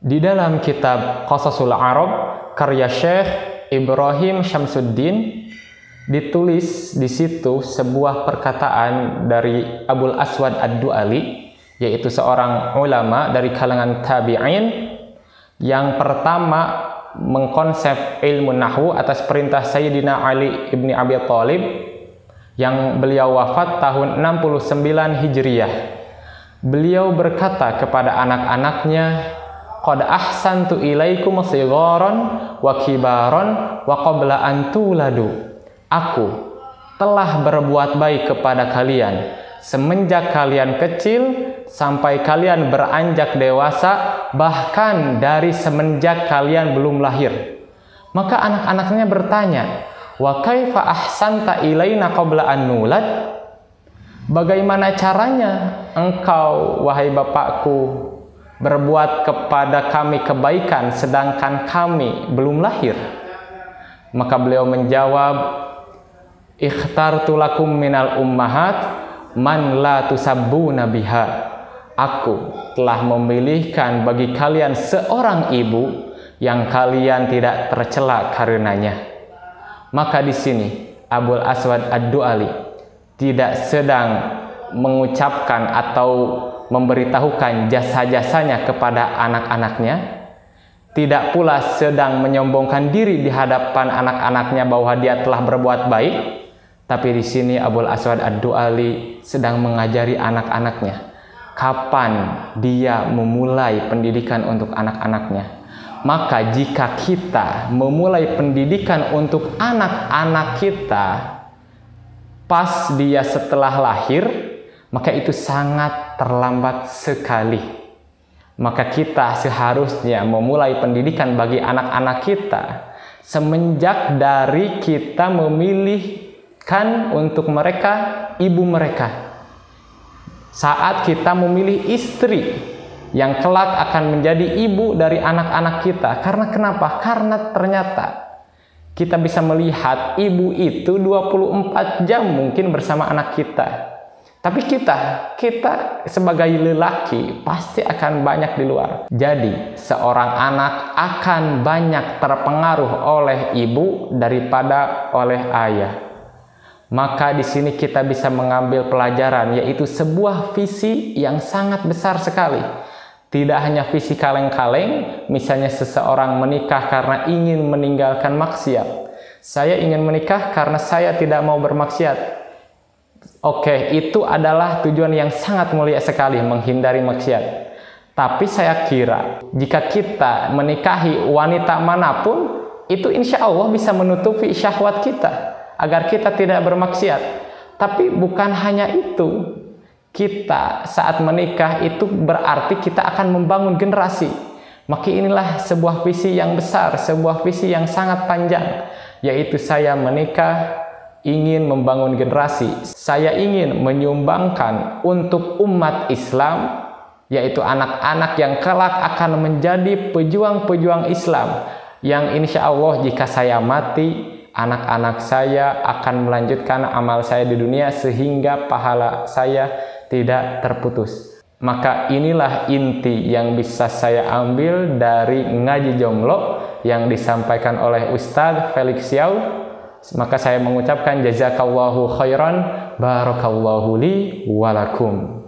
Di dalam kitab Qasasul Arab karya Syekh Ibrahim Syamsuddin ditulis di situ sebuah perkataan dari Abul Aswad Ad-Du'ali yaitu seorang ulama dari kalangan tabi'in yang pertama mengkonsep ilmu nahwu atas perintah Sayyidina Ali ibni Abi Thalib yang beliau wafat tahun 69 Hijriyah. Beliau berkata kepada anak-anaknya, qad ahsantu ilaikum sigharan wa kibaran wa qabla an tuladu. Aku telah berbuat baik kepada kalian semenjak kalian kecil sampai kalian beranjak dewasa bahkan dari semenjak kalian belum lahir. Maka anak-anaknya bertanya wa kaifa ahsanta ilaina qabla an nulad? Bagaimana caranya engkau wahai bapakku berbuat kepada kami kebaikan sedangkan kami belum lahir. Maka beliau menjawab ikhtartu lakum minal ummahat man la tusabbuna biha. Aku telah memilihkan bagi kalian seorang ibu yang kalian tidak tercela karenanya. Maka di sini Abul Aswad Ad-Du'ali tidak sedang mengucapkan atau memberitahukan jasa-jasanya kepada anak-anaknya, tidak pula sedang menyombongkan diri di hadapan anak-anaknya bahwa dia telah berbuat baik, tapi di sini Abul Aswad Ad-Du'ali sedang mengajari anak-anaknya kapan dia memulai pendidikan untuk anak-anaknya. Maka jika kita memulai pendidikan untuk anak-anak kita pas dia setelah lahir, maka itu sangat terlambat sekali. Maka kita seharusnya memulai pendidikan bagi anak-anak kita semenjak dari kita memilihkan untuk mereka ibu mereka. Saat kita memilih istri yang kelak akan menjadi ibu dari anak-anak kita. Karena kenapa? Karena ternyata kita bisa melihat ibu itu 24 jam mungkin bersama anak kita tapi kita, kita sebagai lelaki pasti akan banyak di luar. Jadi, seorang anak akan banyak terpengaruh oleh ibu daripada oleh ayah. Maka di sini kita bisa mengambil pelajaran yaitu sebuah visi yang sangat besar sekali. Tidak hanya visi kaleng-kaleng, misalnya seseorang menikah karena ingin meninggalkan maksiat. Saya ingin menikah karena saya tidak mau bermaksiat Oke, itu adalah tujuan yang sangat mulia sekali menghindari maksiat. Tapi saya kira jika kita menikahi wanita mana pun, itu insya Allah bisa menutupi syahwat kita agar kita tidak bermaksiat. Tapi bukan hanya itu, kita saat menikah itu berarti kita akan membangun generasi. Maka inilah sebuah visi yang besar, sebuah visi yang sangat panjang, yaitu saya menikah ingin membangun generasi. Saya ingin menyumbangkan untuk umat Islam, yaitu anak-anak yang kelak akan menjadi pejuang-pejuang Islam. Yang insya Allah jika saya mati, anak-anak saya akan melanjutkan amal saya di dunia sehingga pahala saya tidak terputus. Maka inilah inti yang bisa saya ambil dari ngaji jomblo yang disampaikan oleh Ustadz Felix Xiao maka saya mengucapkan jazakallahu khairan barakallahu li walakum